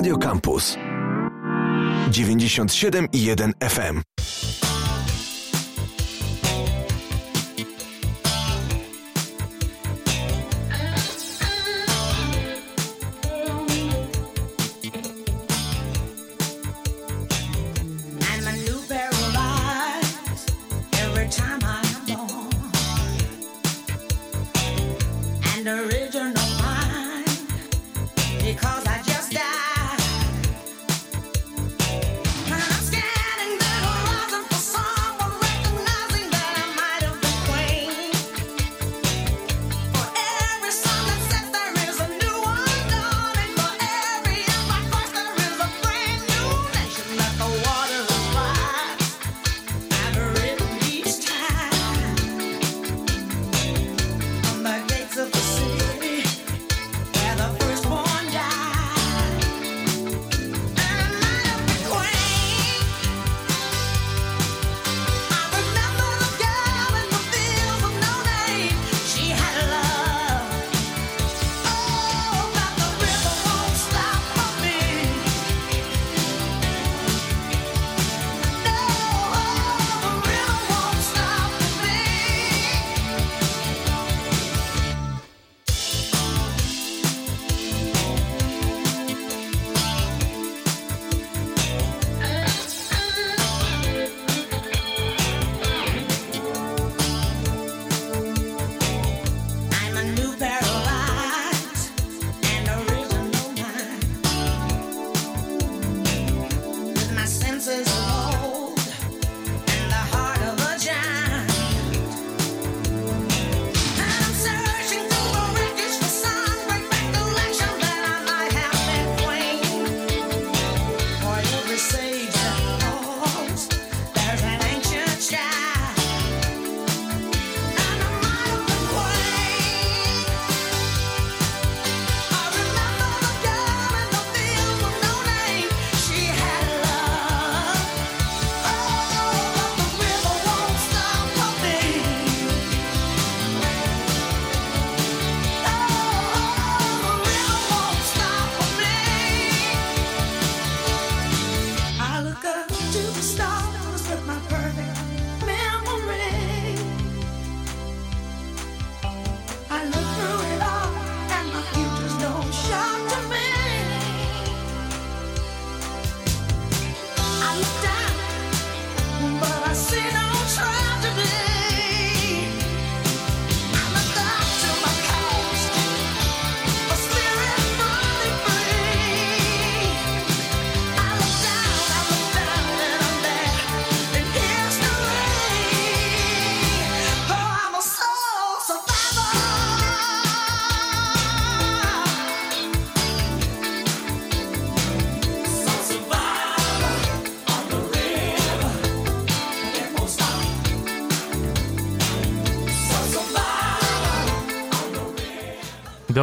Radio Campus 97,1 FM.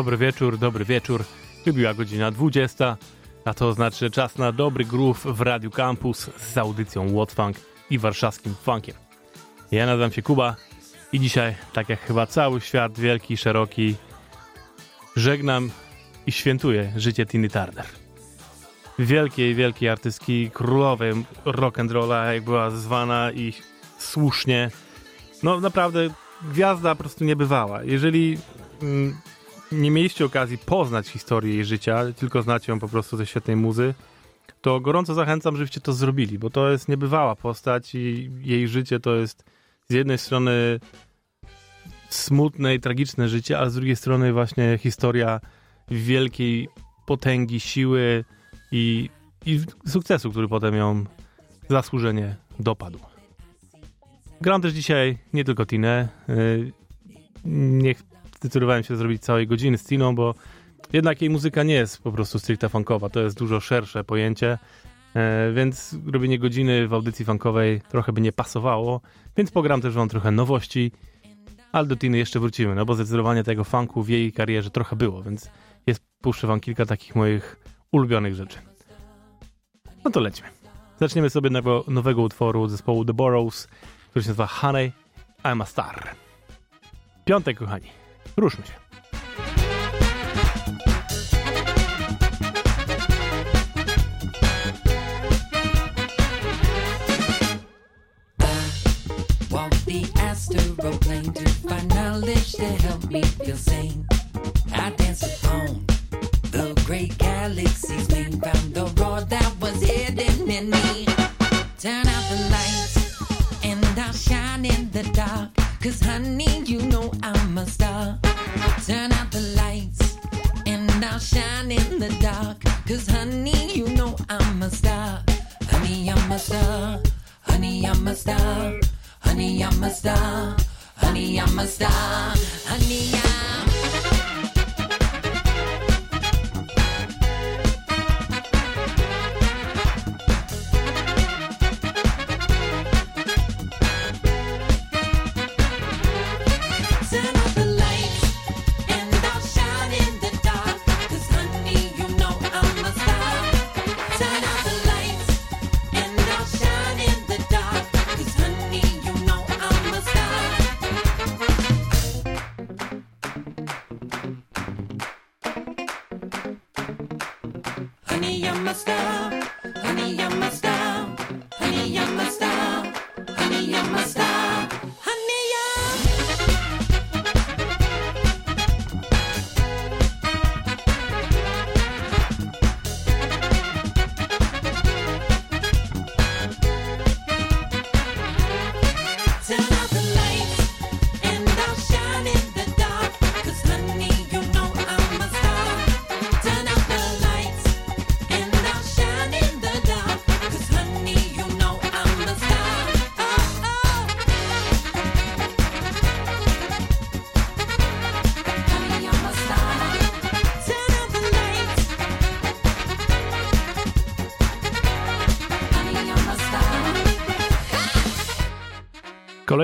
Dobry wieczór, dobry wieczór. Wybiła godzina 20, a to znaczy czas na dobry groove w Radiu Campus z audycją What Funk i warszawskim funkiem. Ja nazywam się Kuba i dzisiaj, tak jak chyba cały świat wielki szeroki, żegnam i świętuję życie Tiny Turner. Wielkiej, wielkiej artystki, królowej rock'n'rolla, jak była zwana i słusznie. No naprawdę gwiazda po prostu nie bywała. Jeżeli mm, nie mieliście okazji poznać historii jej życia, tylko znacie ją po prostu ze świetnej muzy, to gorąco zachęcam, żebyście to zrobili, bo to jest niebywała postać i jej życie to jest z jednej strony smutne i tragiczne życie, a z drugiej strony właśnie historia wielkiej potęgi, siły i, i sukcesu, który potem ją zasłużenie dopadł. Gram też dzisiaj nie tylko Tinę. Y, niech zdecydowałem się zrobić całej godziny z Tiną, bo jednak jej muzyka nie jest po prostu stricte funkowa, to jest dużo szersze pojęcie, e, więc robienie godziny w audycji funkowej trochę by nie pasowało, więc pogram też wam trochę nowości, ale do Tiny jeszcze wrócimy, no bo zdecydowanie tego funku w jej karierze trochę było, więc jest, puszczę wam kilka takich moich ulubionych rzeczy. No to lećmy. Zaczniemy sobie nowego, nowego utworu zespołu The Burrows, który się nazywa Honey, I'm a Star. Piątek, kochani. Ruszmy się. plane to find knowledge to help me feel sane. I dance upon the great the that was hidden in me. Turn out the lights and I'll shine in the dark. Cause honey, you know I'm a star. Turn out the lights and I'll shine in the dark. Cause honey, you know I'm a star. Honey, I'm a star. Honey, I'm a star. Honey, I'm a star. Honey, I'm a star. Honey,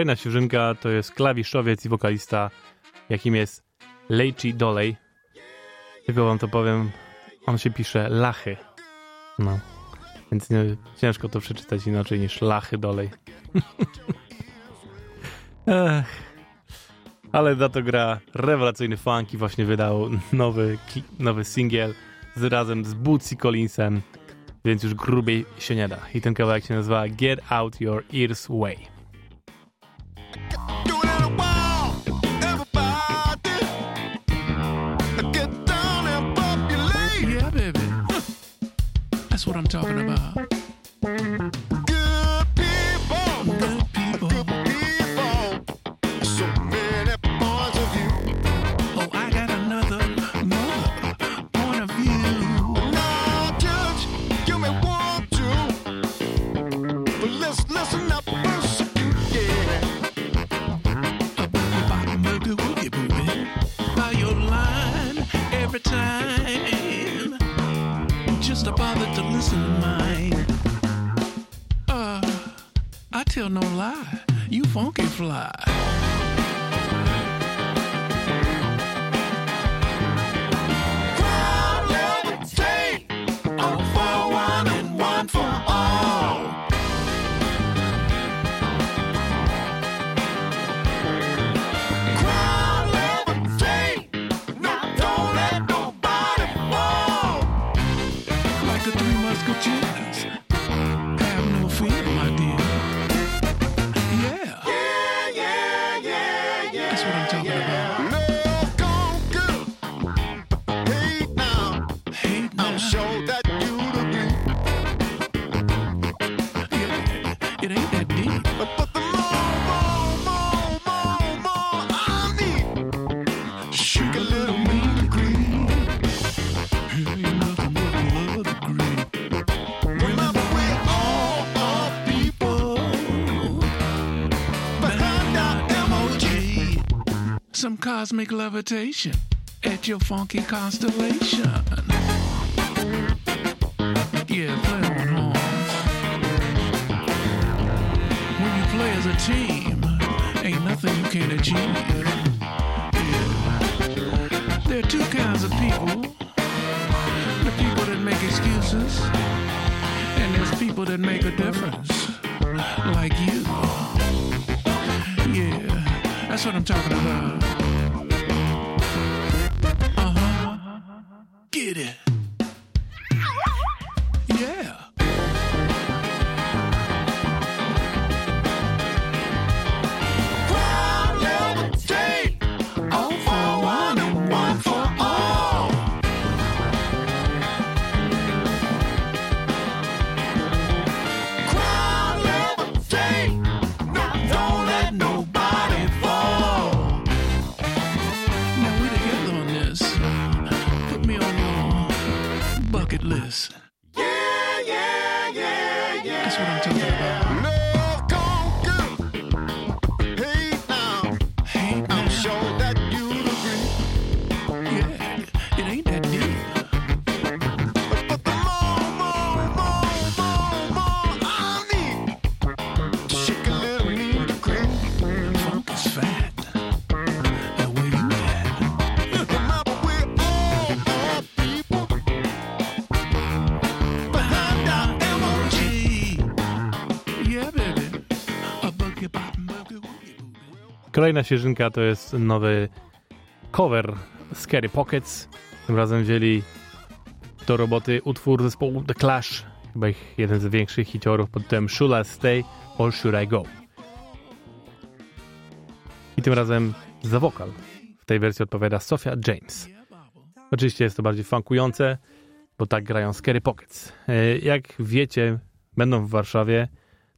Kolejna świeżynka to jest klawiszowiec i wokalista, jakim jest Leichi Dolej. Tylko wam to powiem, on się pisze Lachy. No, więc nie, ciężko to przeczytać inaczej niż Lachy Dolej. Ech. Ale za to gra rewelacyjny funk i właśnie wydał nowy, nowy singiel z, razem z Bootsy Collinsem, więc już grubiej się nie da. I ten kawałek się nazywa Get Out Your Ears Way. Talking about. to listen to mine. Uh, I tell no lie, you funky fly. Cosmic levitation at your funky constellation. Yeah, play on horns. When you play as a team, ain't nothing you can't achieve. Yeah. There are two kinds of people. The people that make excuses, and there's people that make a difference, like you. Yeah, that's what I'm talking about. Kolejna świeżynka to jest nowy cover Scary Pockets. Tym razem wzięli do roboty utwór zespołu The Clash, chyba ich jeden z większych hiciorów pod tytułem Should I Stay or Should I Go? I tym razem za wokal w tej wersji odpowiada Sophia James. Oczywiście jest to bardziej funkujące, bo tak grają Scary Pockets. E, Jak wiecie, będą w Warszawie,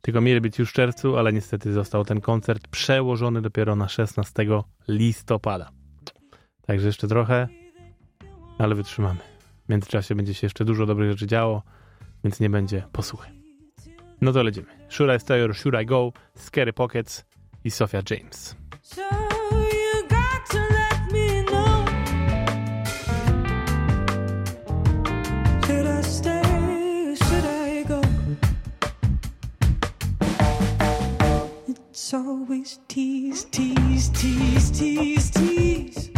tylko mieli być już w czerwcu, ale niestety został ten koncert przełożony dopiero na 16 listopada. Także jeszcze trochę, ale wytrzymamy. W międzyczasie będzie się jeszcze dużo dobrych rzeczy działo, więc nie będzie posłuchy. No to lecimy. Should I Stay or Should I Go? Scary Pockets i Sophia James. Always tease, tease, tease, tease, tease.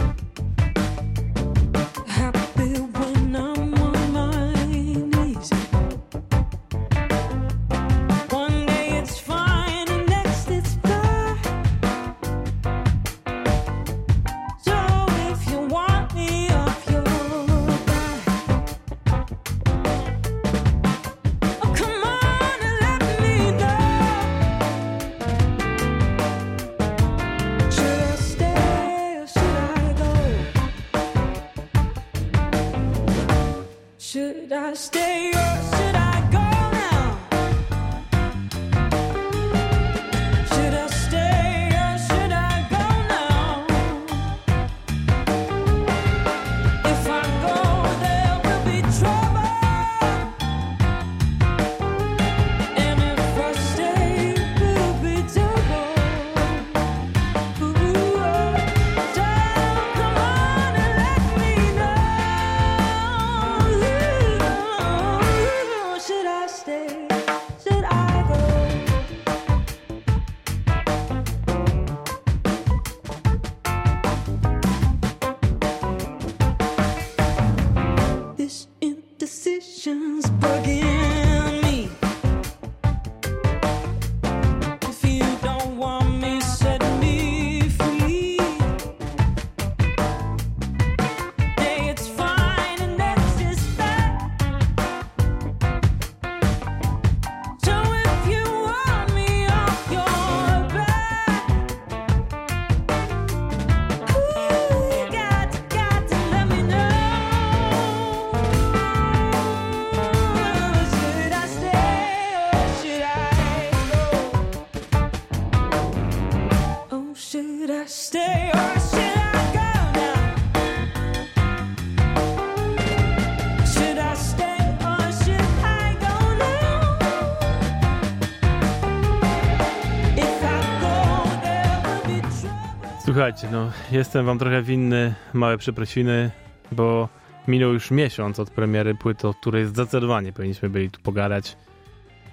Słuchajcie, no jestem wam trochę winny małe przeprosiny, bo minął już miesiąc od premiery płyty, o której zdecydowanie powinniśmy byli tu pogadać,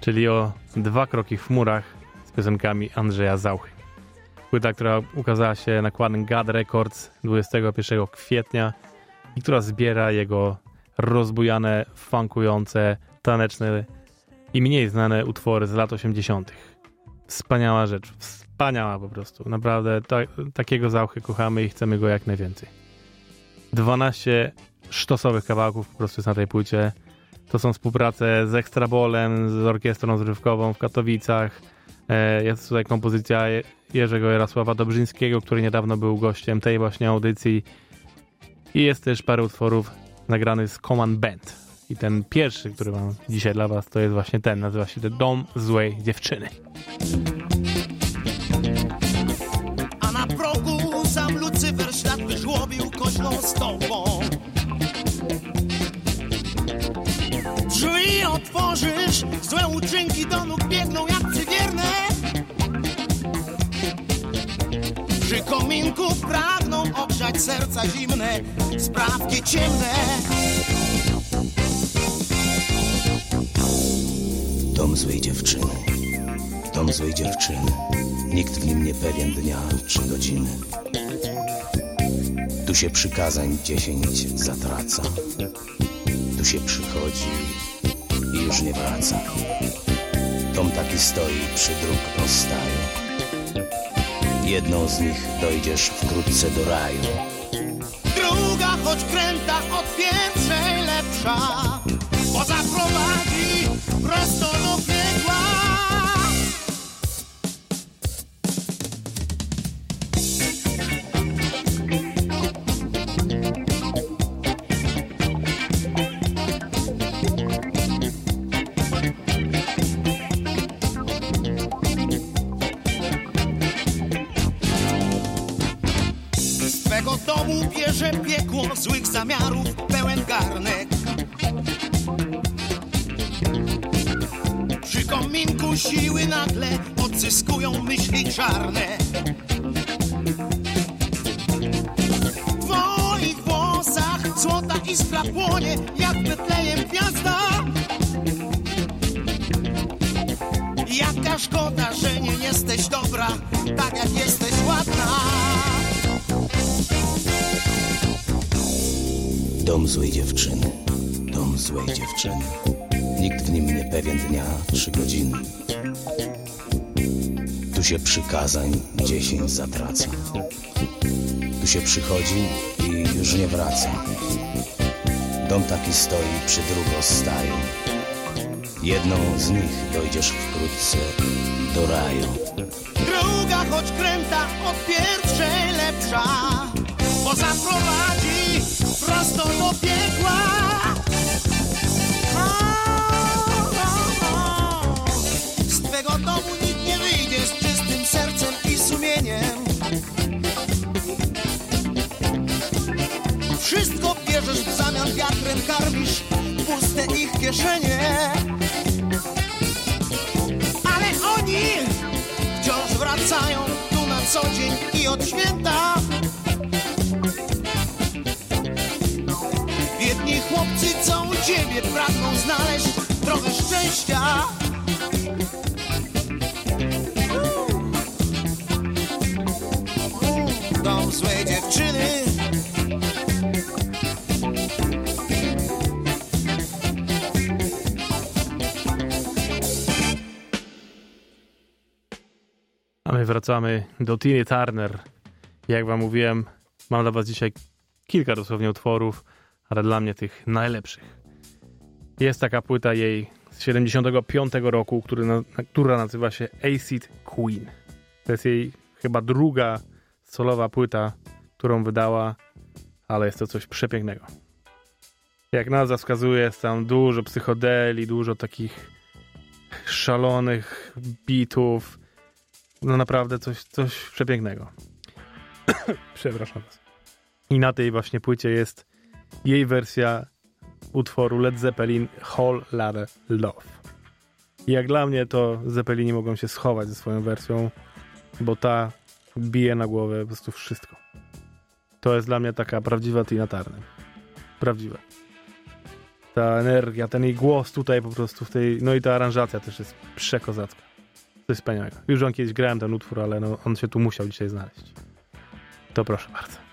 czyli o Dwa kroki w chmurach z piosenkami Andrzeja Zauchy. Płyta, która ukazała się nakładem God Records 21 kwietnia i która zbiera jego rozbujane, funkujące, taneczne i mniej znane utwory z lat 80. Wspaniała rzecz, wspaniała po prostu. Naprawdę ta, takiego Zauchy kochamy i chcemy go jak najwięcej. 12 sztosowych kawałków po prostu jest na tej płycie. To są współprace z Ekstrabolem, z orkiestrą zrywkową w Katowicach. E, Jest tutaj kompozycja Je- Jerzego Jarosława Dobrzyńskiego, który niedawno był gościem tej właśnie audycji. I jest też parę utworów nagranych z Command Band. I ten pierwszy, który mam dzisiaj dla was, to jest właśnie ten. Nazywa się The Dom Złej Dziewczyny. Świat wyżłobił koźną stopą tworzysz, złe uczynki do nóg biegną jak przywierne. Przy kominku pragną ogrzać serca zimne, sprawki ciemne. Dom złej dziewczyny, dom złej dziewczyny. Nikt w nim nie pewien dnia czy godziny. Tu się przykazań dziesięć zatraca. Tu się przychodzi i już nie wraca. Dom taki stoi przy dróg rozstaju. Jedną z nich dojdziesz wkrótce do raju. Druga, choć kręta od pierwszej lepsza, czarne. W twoich włosach złota iskra płonie jak Betlejem gwiazda. Jaka szkoda, że nie jesteś dobra, tak jak jesteś ładna. Dom złej dziewczyny, dom złej dziewczyny. Nikt w nim nie pewien dnia czy godziny. Się przykazań dziesięć zatraca. Tu się przychodzi i już nie wraca. Dom taki stoi przy dróg rozstaju. Jedną z nich dojdziesz wkrótce do raju. Druga, choć kręta od pierwszej lepsza, bo zaprowadzi prosto do piekła. Bierzesz w zamian, wiatrem karmisz puste ich kieszenie. Ale oni wciąż wracają tu na co dzień i od święta. Biedni chłopcy, co u ciebie pragną znaleźć trochę szczęścia. Wracamy do Tiny Turner. Jak wam mówiłem, mam dla was dzisiaj kilka dosłownie utworów, ale dla mnie tych najlepszych. Jest taka płyta jej z 75 roku, który która nazywa się Acid Queen. To jest jej chyba druga solowa płyta, którą wydała, ale jest to coś przepięknego. Jak nazwa wskazuje, jest tam dużo psychodeli, dużo takich szalonych bitów, no naprawdę coś, coś przepięknego. Przepraszam was. I na tej właśnie płycie jest jej wersja utworu Led Zeppelin Whole Lotta Love. I jak dla mnie to Zeppelini mogą się schować ze swoją wersją, bo ta bije na głowę po prostu wszystko. To jest dla mnie taka prawdziwa Tina Turner. Prawdziwa. Ta energia, ten jej głos tutaj po prostu w tej, no i ta aranżacja też jest przekozacka. To jest wspaniałego. Już on kiedyś grałem ten utwór, ale no, on się tu musiał dzisiaj znaleźć. To proszę bardzo.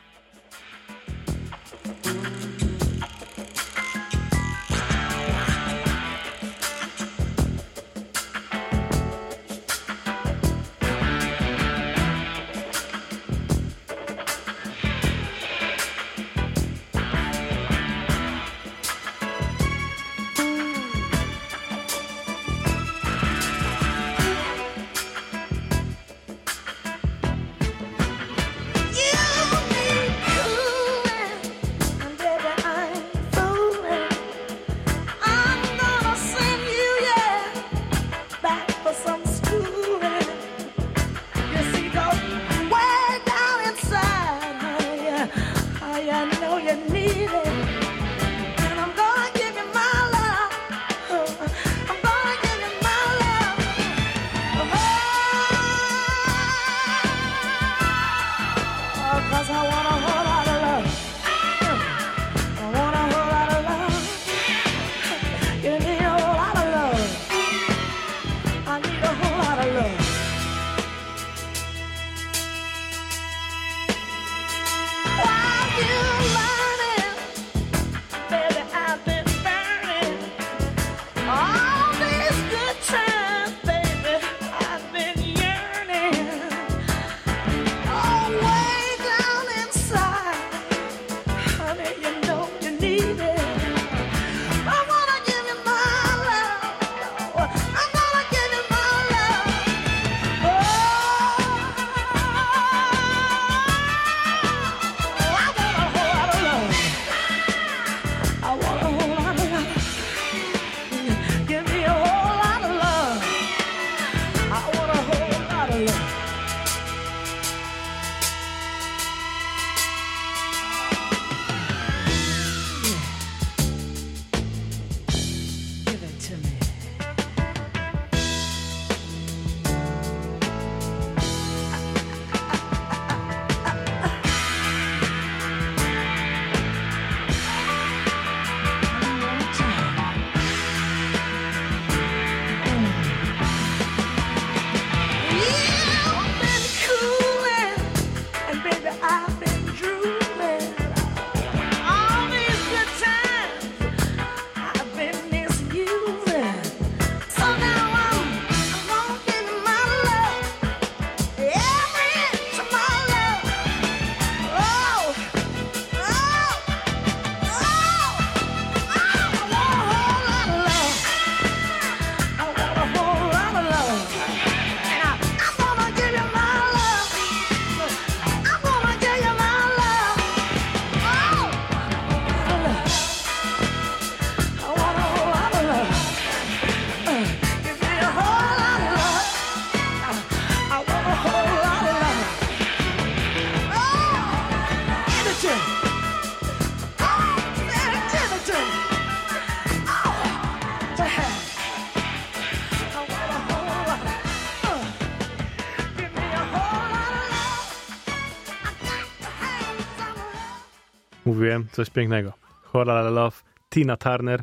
Mówiłem, coś pięknego. Horror Love, Tina Turner.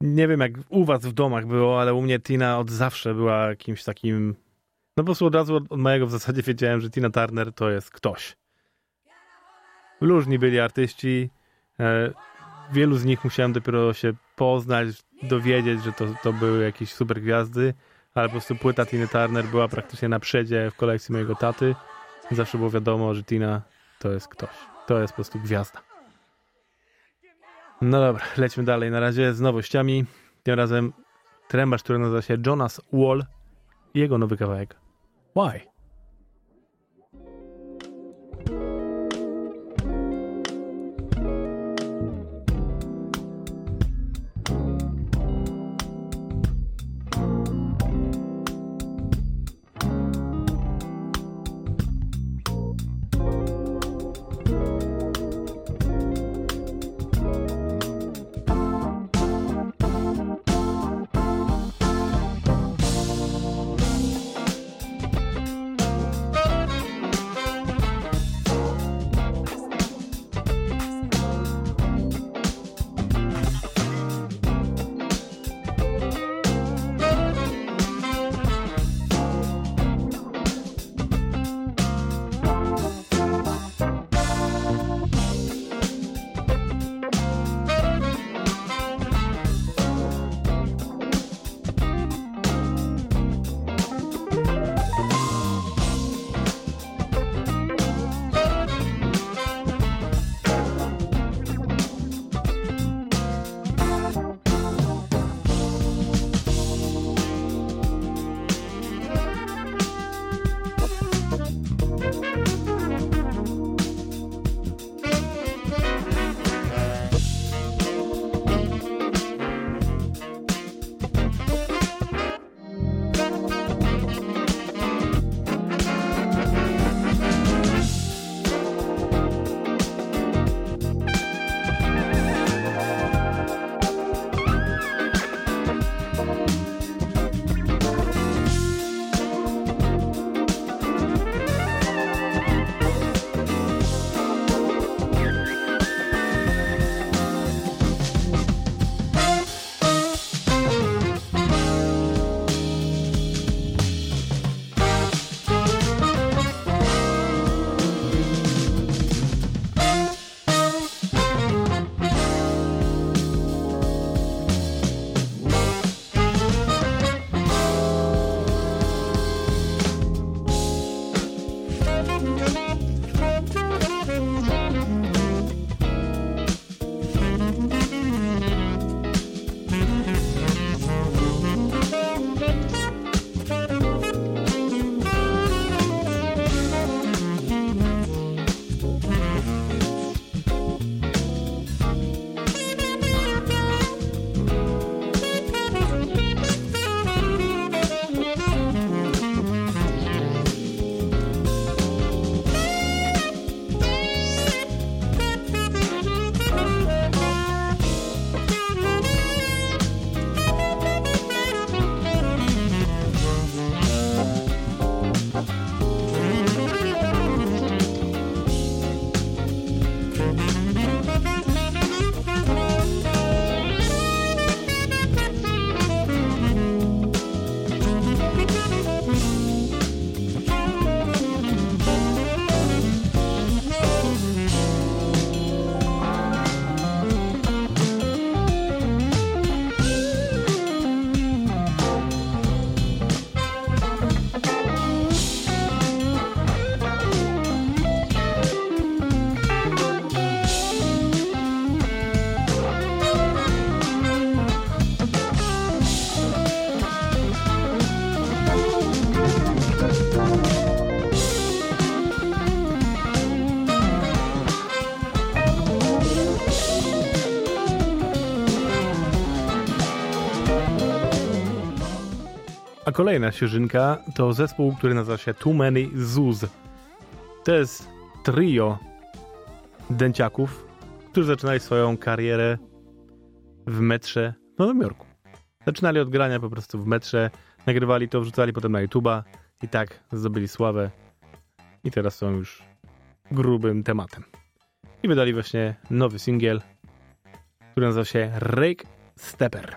Nie wiem, jak u was w domach było, ale u mnie Tina od zawsze była jakimś takim... No po prostu od razu od, od mojego w zasadzie wiedziałem, że Tina Turner to jest ktoś. Różni byli artyści. E, wielu z nich musiałem dopiero się poznać, dowiedzieć, że to, to były jakieś super gwiazdy, ale po prostu płyta Tiny Turner była praktycznie na przedzie w kolekcji mojego taty. Zawsze było wiadomo, że Tina to jest ktoś. To jest po prostu gwiazda. No dobra, lećmy dalej. Na razie z nowościami. Tym razem trębacz, który nazywa się Jonas Wall i jego nowy kawałek. Why? kolejna świeżynka to zespół, który nazywa się Too Many Zoos. To jest trio dęciaków, którzy zaczynali swoją karierę w metrze no, w Nowym Jorku. Zaczynali od grania po prostu w metrze, nagrywali to, wrzucali potem na YouTube'a i tak zdobyli sławę i teraz są już grubym tematem. I wydali właśnie nowy singiel, który nazywa się Rake Stepper.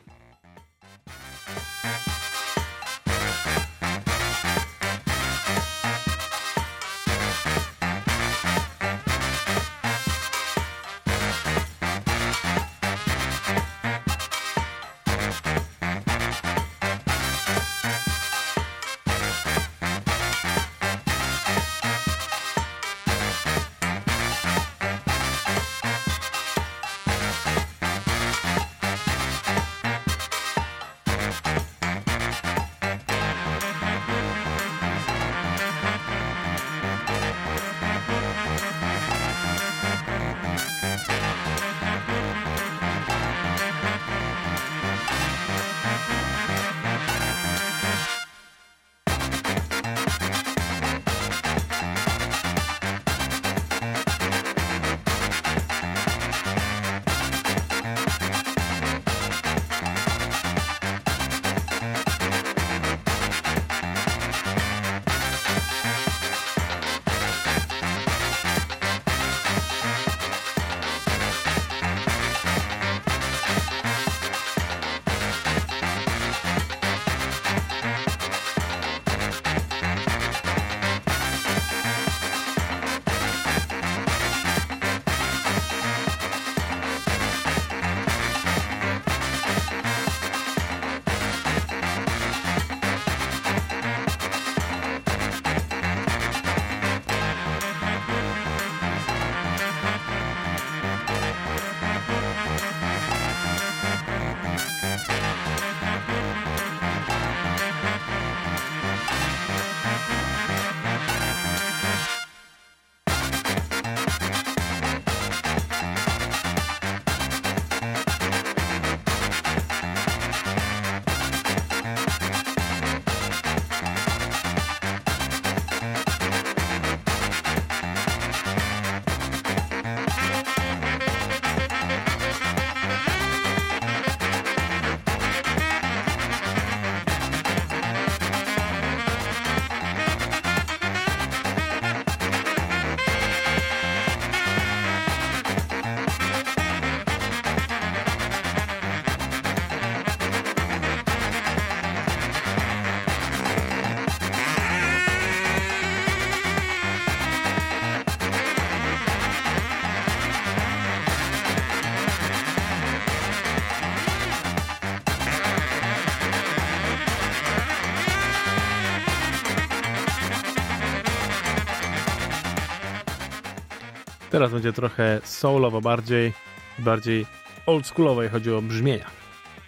Teraz będzie trochę soulowo bardziej, bardziej oldschoolowo, chodzi o brzmienia.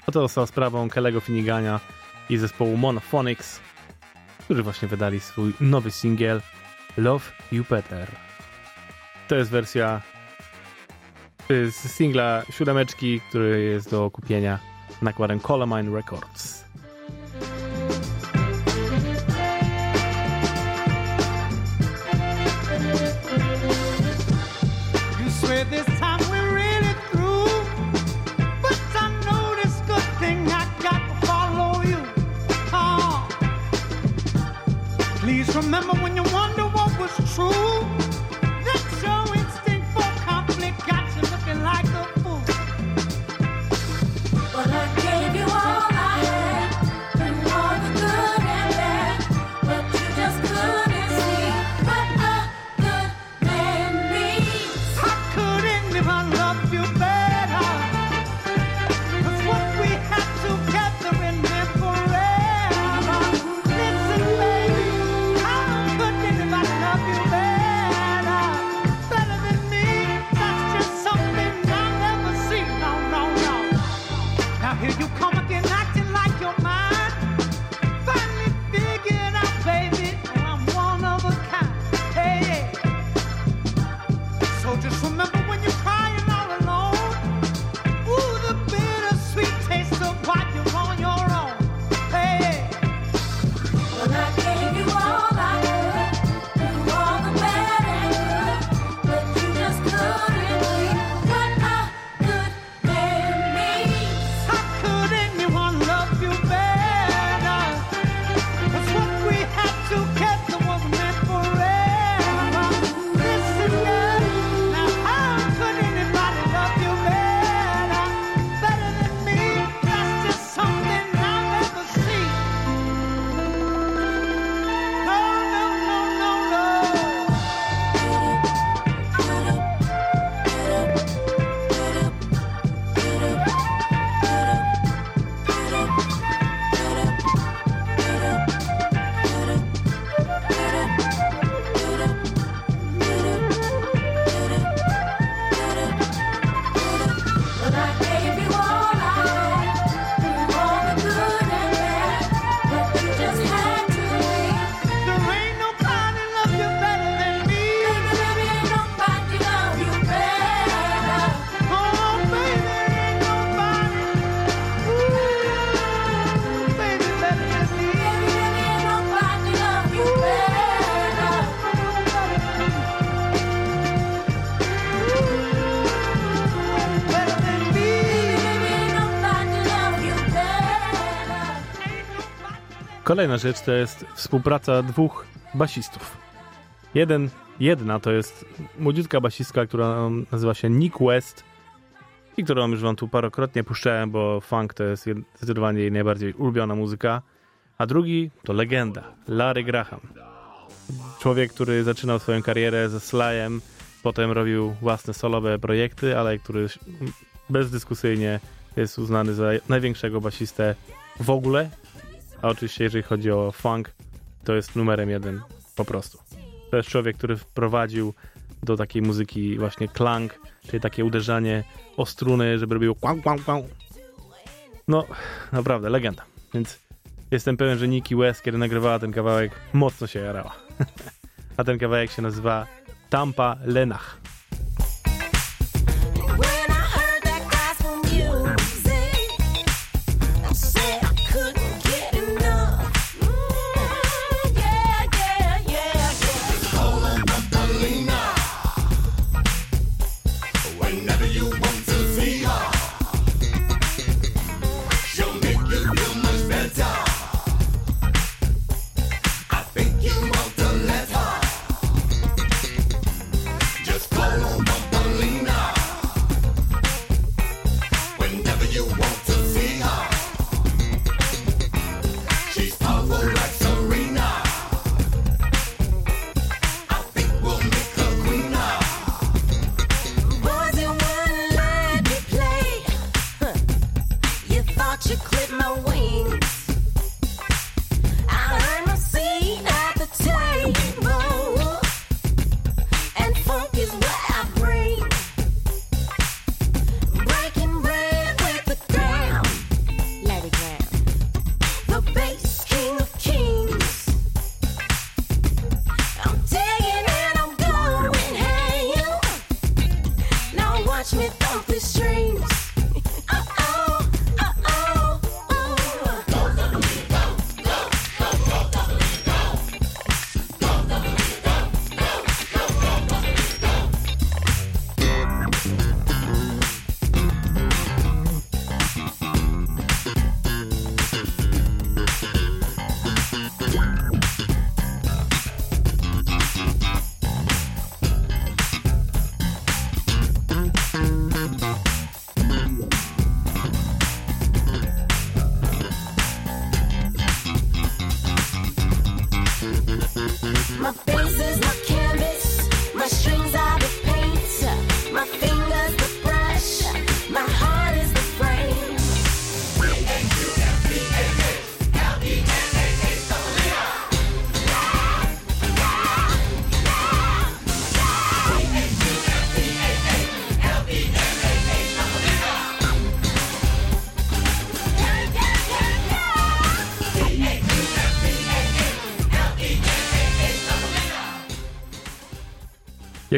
A to została sprawą Kelego Finigania i zespołu Monophonics, którzy właśnie wydali swój nowy singiel Love You To jest wersja y, z singla siódemeczki, który jest do kupienia nakładem Colomine Records. Kolejna rzecz to jest współpraca dwóch basistów. Jeden, jedna to jest młodziutka basistka, która nazywa się Nick West i którą już wam tu parokrotnie puszczałem, bo funk to jest zdecydowanie jej najbardziej ulubiona muzyka. A drugi to legenda, Larry Graham. Człowiek, który zaczynał swoją karierę ze Slyem, potem robił własne solowe projekty, ale który bezdyskusyjnie jest uznany za największego basistę w ogóle. A oczywiście, jeżeli chodzi o funk, to jest numerem jeden po prostu. To jest człowiek, który wprowadził do takiej muzyki właśnie klang, czyli takie uderzanie o struny, żeby robiło kłam, kłam, kłam. No, naprawdę, legenda. Więc jestem pewien, że Nikki West, kiedy nagrywała ten kawałek, mocno się jarała. A ten kawałek się nazywa Tampa Lenach.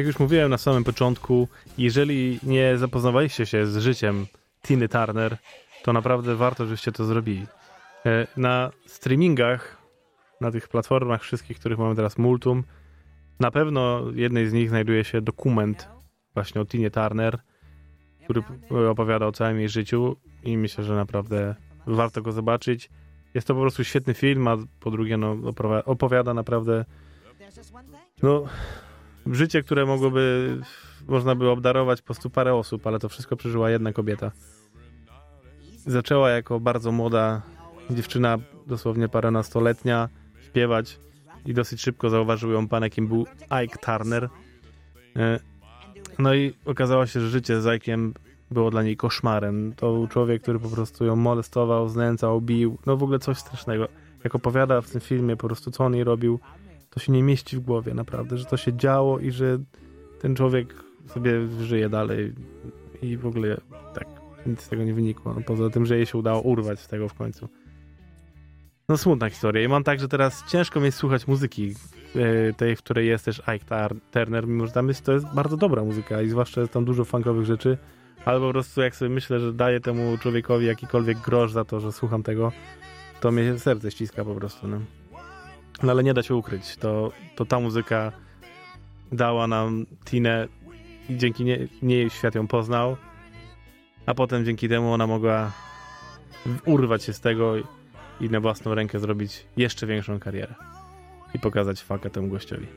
Jak już mówiłem na samym początku, jeżeli nie zapoznawaliście się z życiem Tiny Turner, to naprawdę warto, żebyście to zrobili. E, Na streamingach, na tych platformach wszystkich, których mamy teraz multum, na pewno jednej z nich znajduje się dokument właśnie o Tinie Turner, który opowiada o całym jej życiu i myślę, że naprawdę warto go zobaczyć. Jest to po prostu świetny film, a po drugie no, opowiada naprawdę no, życie, które mogłoby, można by obdarować po prostu parę osób, ale to wszystko przeżyła jedna kobieta. Zaczęła jako bardzo młoda dziewczyna, dosłownie paręnastoletnia, śpiewać i dosyć szybko zauważył ją pan, jakim był Ike Turner. E, No i okazało się, że życie z Ike'iem było dla niej koszmarem. To był człowiek, który po prostu ją molestował, znęcał, bił, no w ogóle coś strasznego. Jak opowiada w tym filmie po prostu, co on jej robił, to się nie mieści w głowie naprawdę, że to się działo i że ten człowiek sobie żyje dalej i w ogóle tak, nic z tego nie wynikło. No, poza tym, że jej się udało urwać z tego w końcu. No smutna historia. I mam tak, że teraz ciężko mi jest słuchać muzyki e, tej, w której jest też Ike Turner, mimo że tam jest, to jest bardzo dobra muzyka i zwłaszcza jest tam dużo funkowych rzeczy, ale po prostu jak sobie myślę, że daję temu człowiekowi jakikolwiek grosz za to, że słucham tego, to mnie serce ściska po prostu. No. No ale nie da się ukryć, to, to ta muzyka dała nam Tinę i dzięki nie, niej świat ją poznał, a potem dzięki temu ona mogła urwać się z tego i, i na własną rękę zrobić jeszcze większą karierę i pokazać fakę temu gościowi.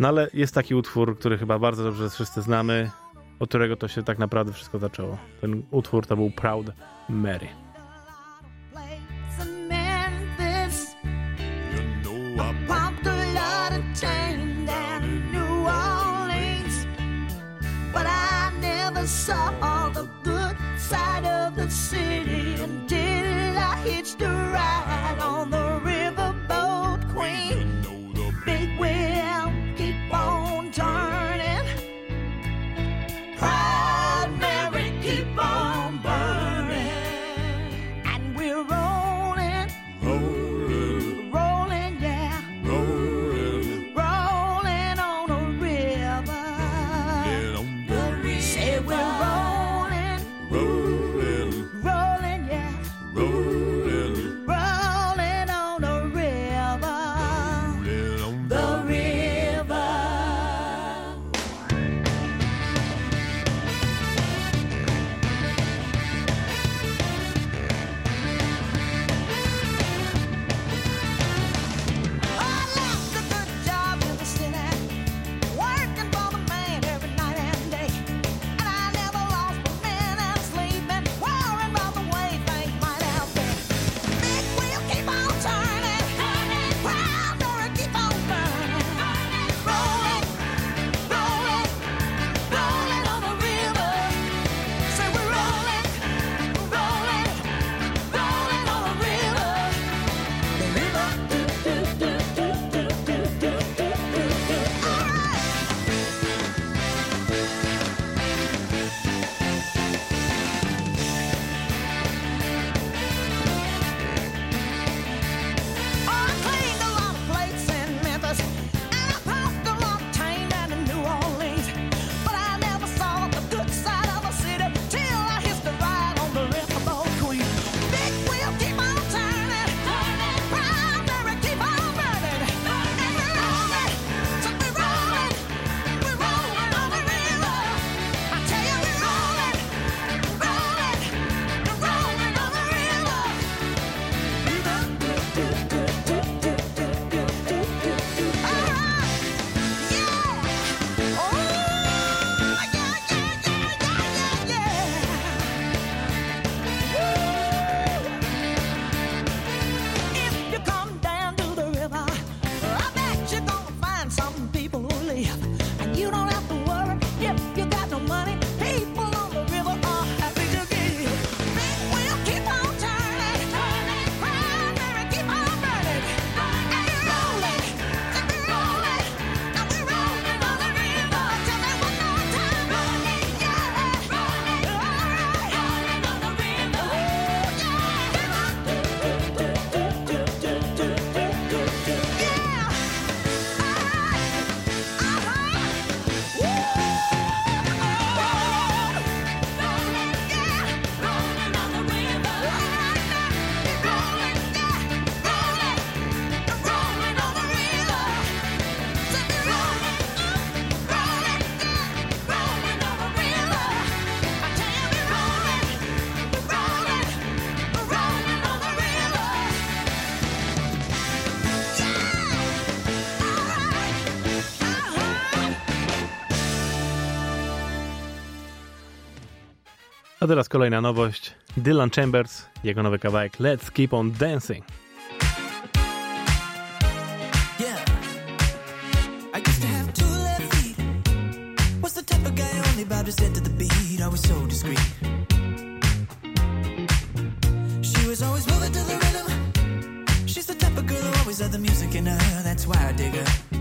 No ale jest taki utwór, który chyba bardzo dobrze wszyscy znamy, od którego to się tak naprawdę wszystko zaczęło. Ten utwór to był Proud Mary. much A teraz kolejna nowość. Dylan Chambers, jego nowy kawałek Let's Keep On Dancing. about to the beat, always so discreet. She was always moving to the rhythm. She's the type of girl who always had the music in her, that's why I dig her.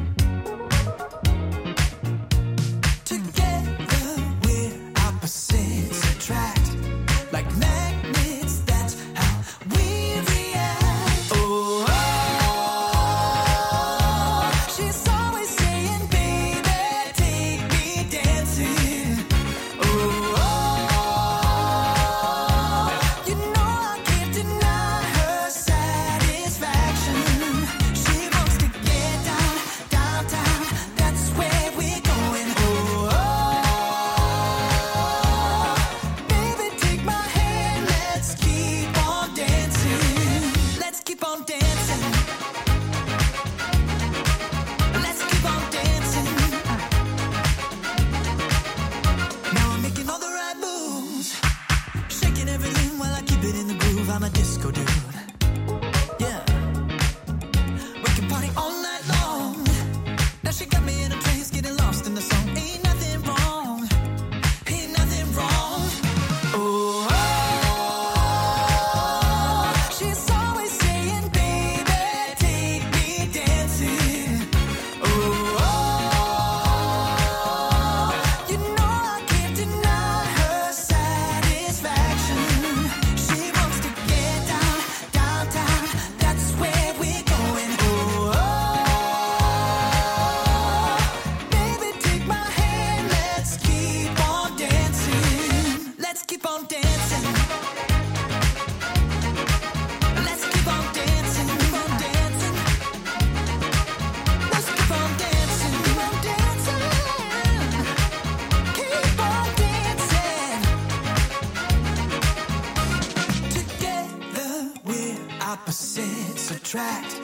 attract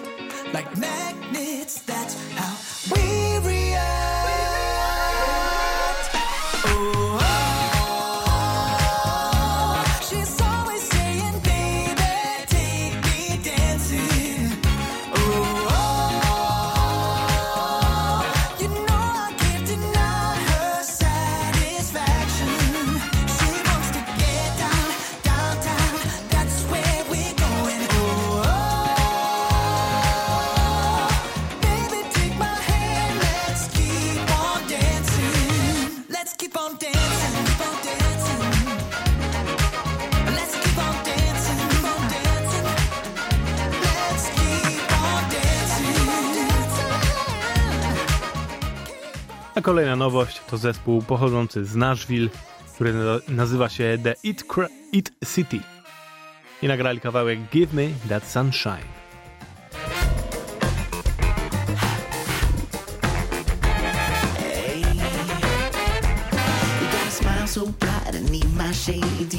like magnets that Kolejna nowość to zespół pochodzący z Nashville, który nazywa się The It, Cra It City. I nagrali kawałek Give Me That Sunshine. so my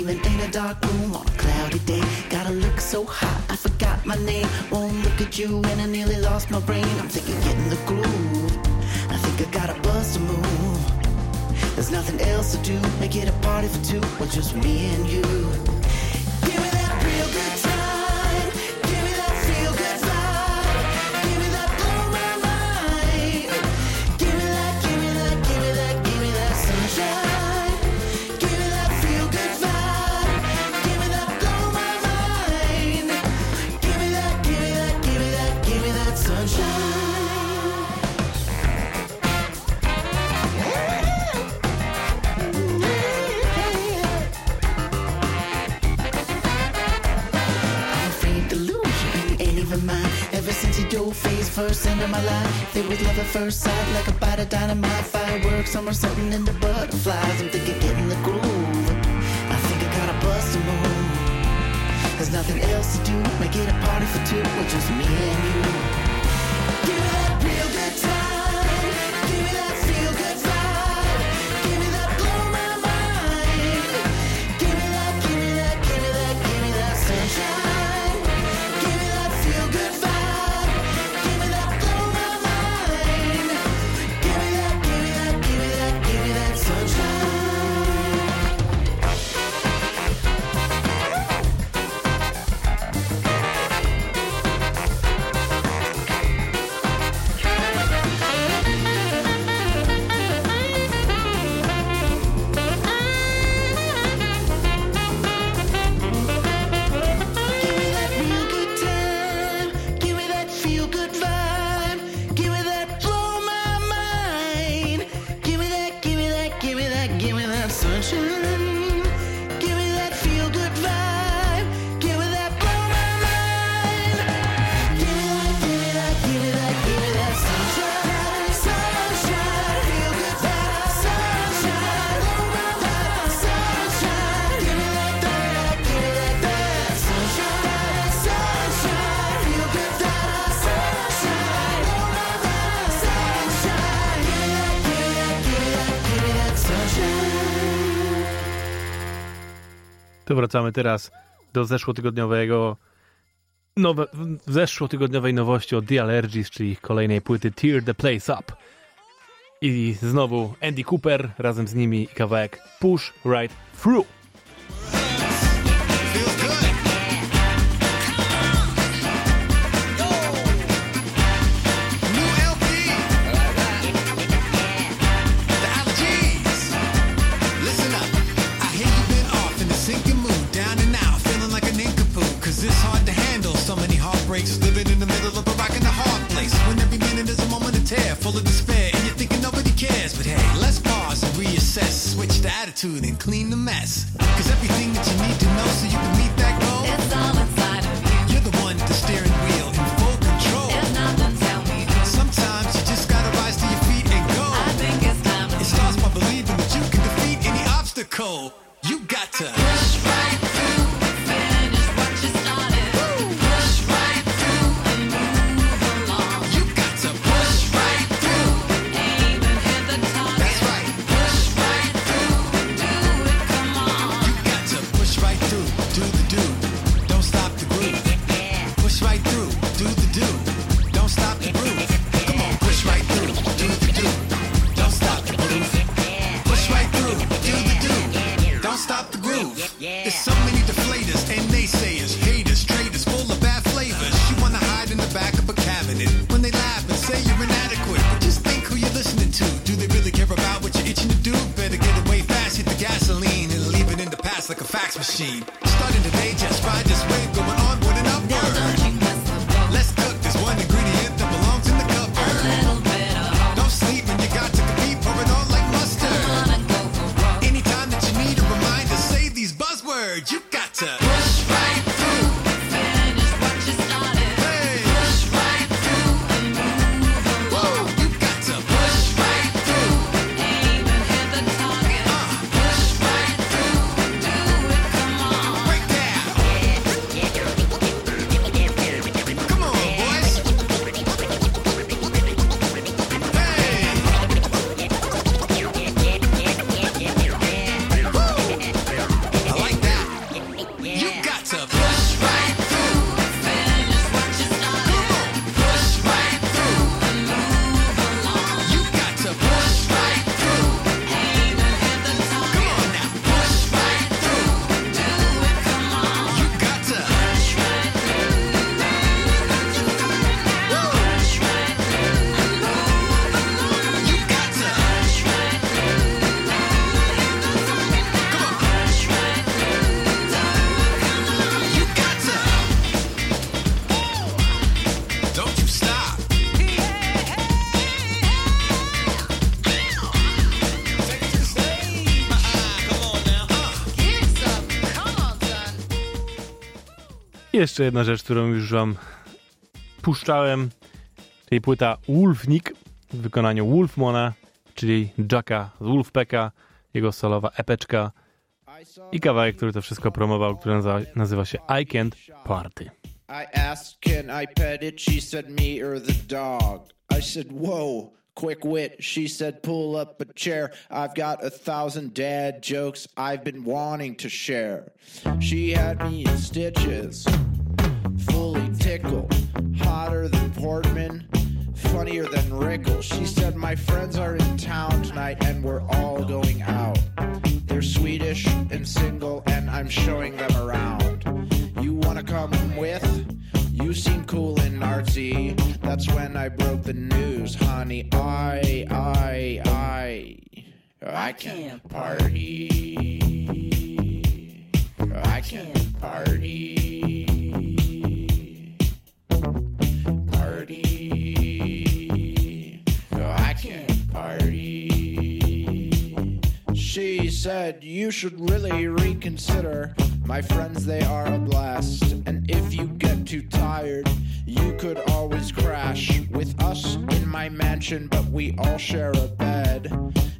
Even in a dark room on a cloudy day. Gotta look so hot, I forgot my name. Won't look at you and I nearly lost my brain. I'm thinking the groove. You gotta bust a move. There's nothing else to do. Make it a party for two, or just me and you. with love at first sight, like a bite of dynamite fireworks. I'm setting into butterflies. I'm thinking getting the groove. I think I gotta bust a move. There's nothing else to do. Make it a party for two, with just me and you. To wracamy teraz do zeszłotygodniowego nowe, zeszłotygodniowej nowości od The Allergies, czyli kolejnej płyty Tear the Place Up. I znowu Andy Cooper razem z nimi i kawałek Push Right Through. Attitude and clean the mess. Cause everything that you need to know so you can meet that goal. It's all inside of you. You're the one, at the steering wheel in full control. There's nothing tell me to. Sometimes you just gotta rise to your feet and go. I think it's time to It starts by believing that you can defeat any obstacle. Jeszcze jedna rzecz, którą już wam puszczałem, czyli płyta Wolfnik w wykonaniu Wolfmona, czyli Jacka z Wolfpacka, jego solowa epeczka i kawałek, który to wszystko promował, który nazywa, nazywa się I Can't Party. I asked, can I pet it? She said, me or the dog. I said, whoa, quick wit. She said, pull up a chair. I've got a thousand dad jokes I've been wanting to share. She had me in stitches, fully tickled, hotter than Portman, funnier than Rickles. She said, my friends are in town tonight and we're all going out. They're Swedish and single, and I'm showing them around. You wanna come with? You seem cool and artsy. That's when I broke the news, honey. I, I, I, I can't party. I can't. Party. She said, You should really reconsider. My friends, they are a blast. And if you get too tired, you could always crash with us in my mansion, but we all share a bed.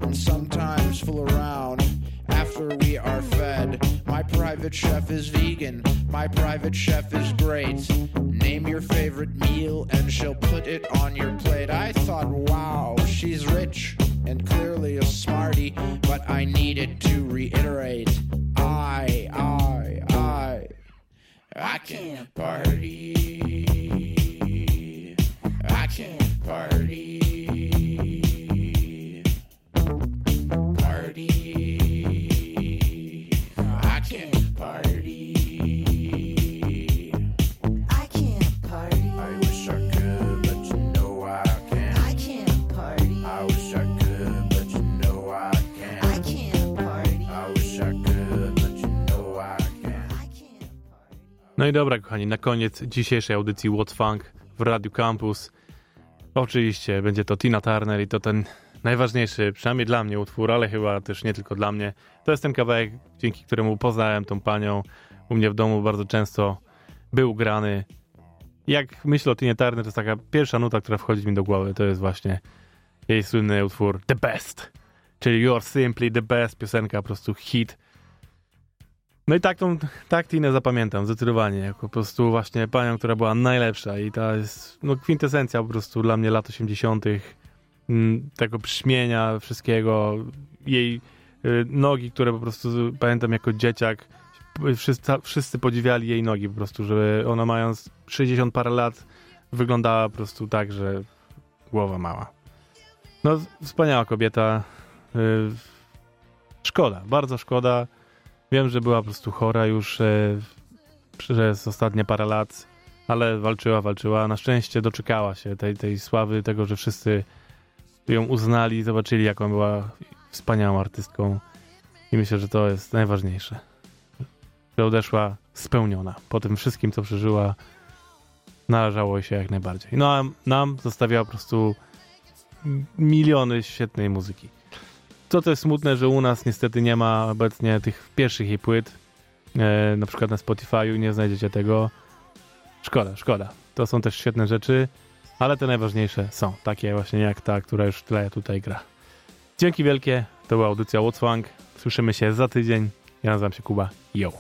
And sometimes fool around after we are fed. My private chef is vegan. My private chef is great. Name your favorite meal and she'll put it on your plate. I thought, wow, she's rich and clearly a smarty, but I needed to reiterate I, I, I, I can't party. I can't party. Party. No i dobra, kochani, na koniec dzisiejszej audycji What Funk w Radiu Campus. Oczywiście będzie to Tina Turner i to ten najważniejszy, przynajmniej dla mnie utwór, ale chyba też nie tylko dla mnie. To jest ten kawałek, dzięki któremu poznałem tą panią. U mnie w domu bardzo często był grany. Jak myślę o Tinie Turner, to jest taka pierwsza nuta, która wchodzi mi do głowy. To jest właśnie jej słynny utwór The Best, czyli You're Simply The Best, piosenka, po prostu hit. No i tak, tą, tak Tinę zapamiętam zdecydowanie, jako po prostu właśnie panią, która była najlepsza i ta jest no, kwintesencja po prostu dla mnie lat 80. mm, tego brzmienia, wszystkiego, jej y, nogi, które po prostu pamiętam jako dzieciak, wszyscy, wszyscy podziwiali jej nogi po prostu, że ona mając 60 parę lat wyglądała po prostu tak, że głowa mała. No, wspaniała kobieta. y, Szkoda, bardzo szkoda. Wiem, że była po prostu chora już e, przez ostatnie parę lat, ale walczyła, walczyła. Na szczęście doczekała się tej, tej sławy, tego, że wszyscy ją uznali, zobaczyli, jaką była wspaniałą artystką. I myślę, że to jest najważniejsze. Że odeszła spełniona. Po tym wszystkim, co przeżyła, należało się jak najbardziej. No a nam zostawiała po prostu miliony świetnej muzyki. Co to jest smutne, że u nas niestety nie ma obecnie tych pierwszych jej płyt. E, na przykład na Spotify'u nie znajdziecie tego. Szkoda, szkoda. To są też świetne rzeczy, ale te najważniejsze są takie właśnie jak ta, która już tyle tutaj gra. Dzięki wielkie. To była audycja What's. Słyszymy się za tydzień. Ja nazywam się Kuba. Yo.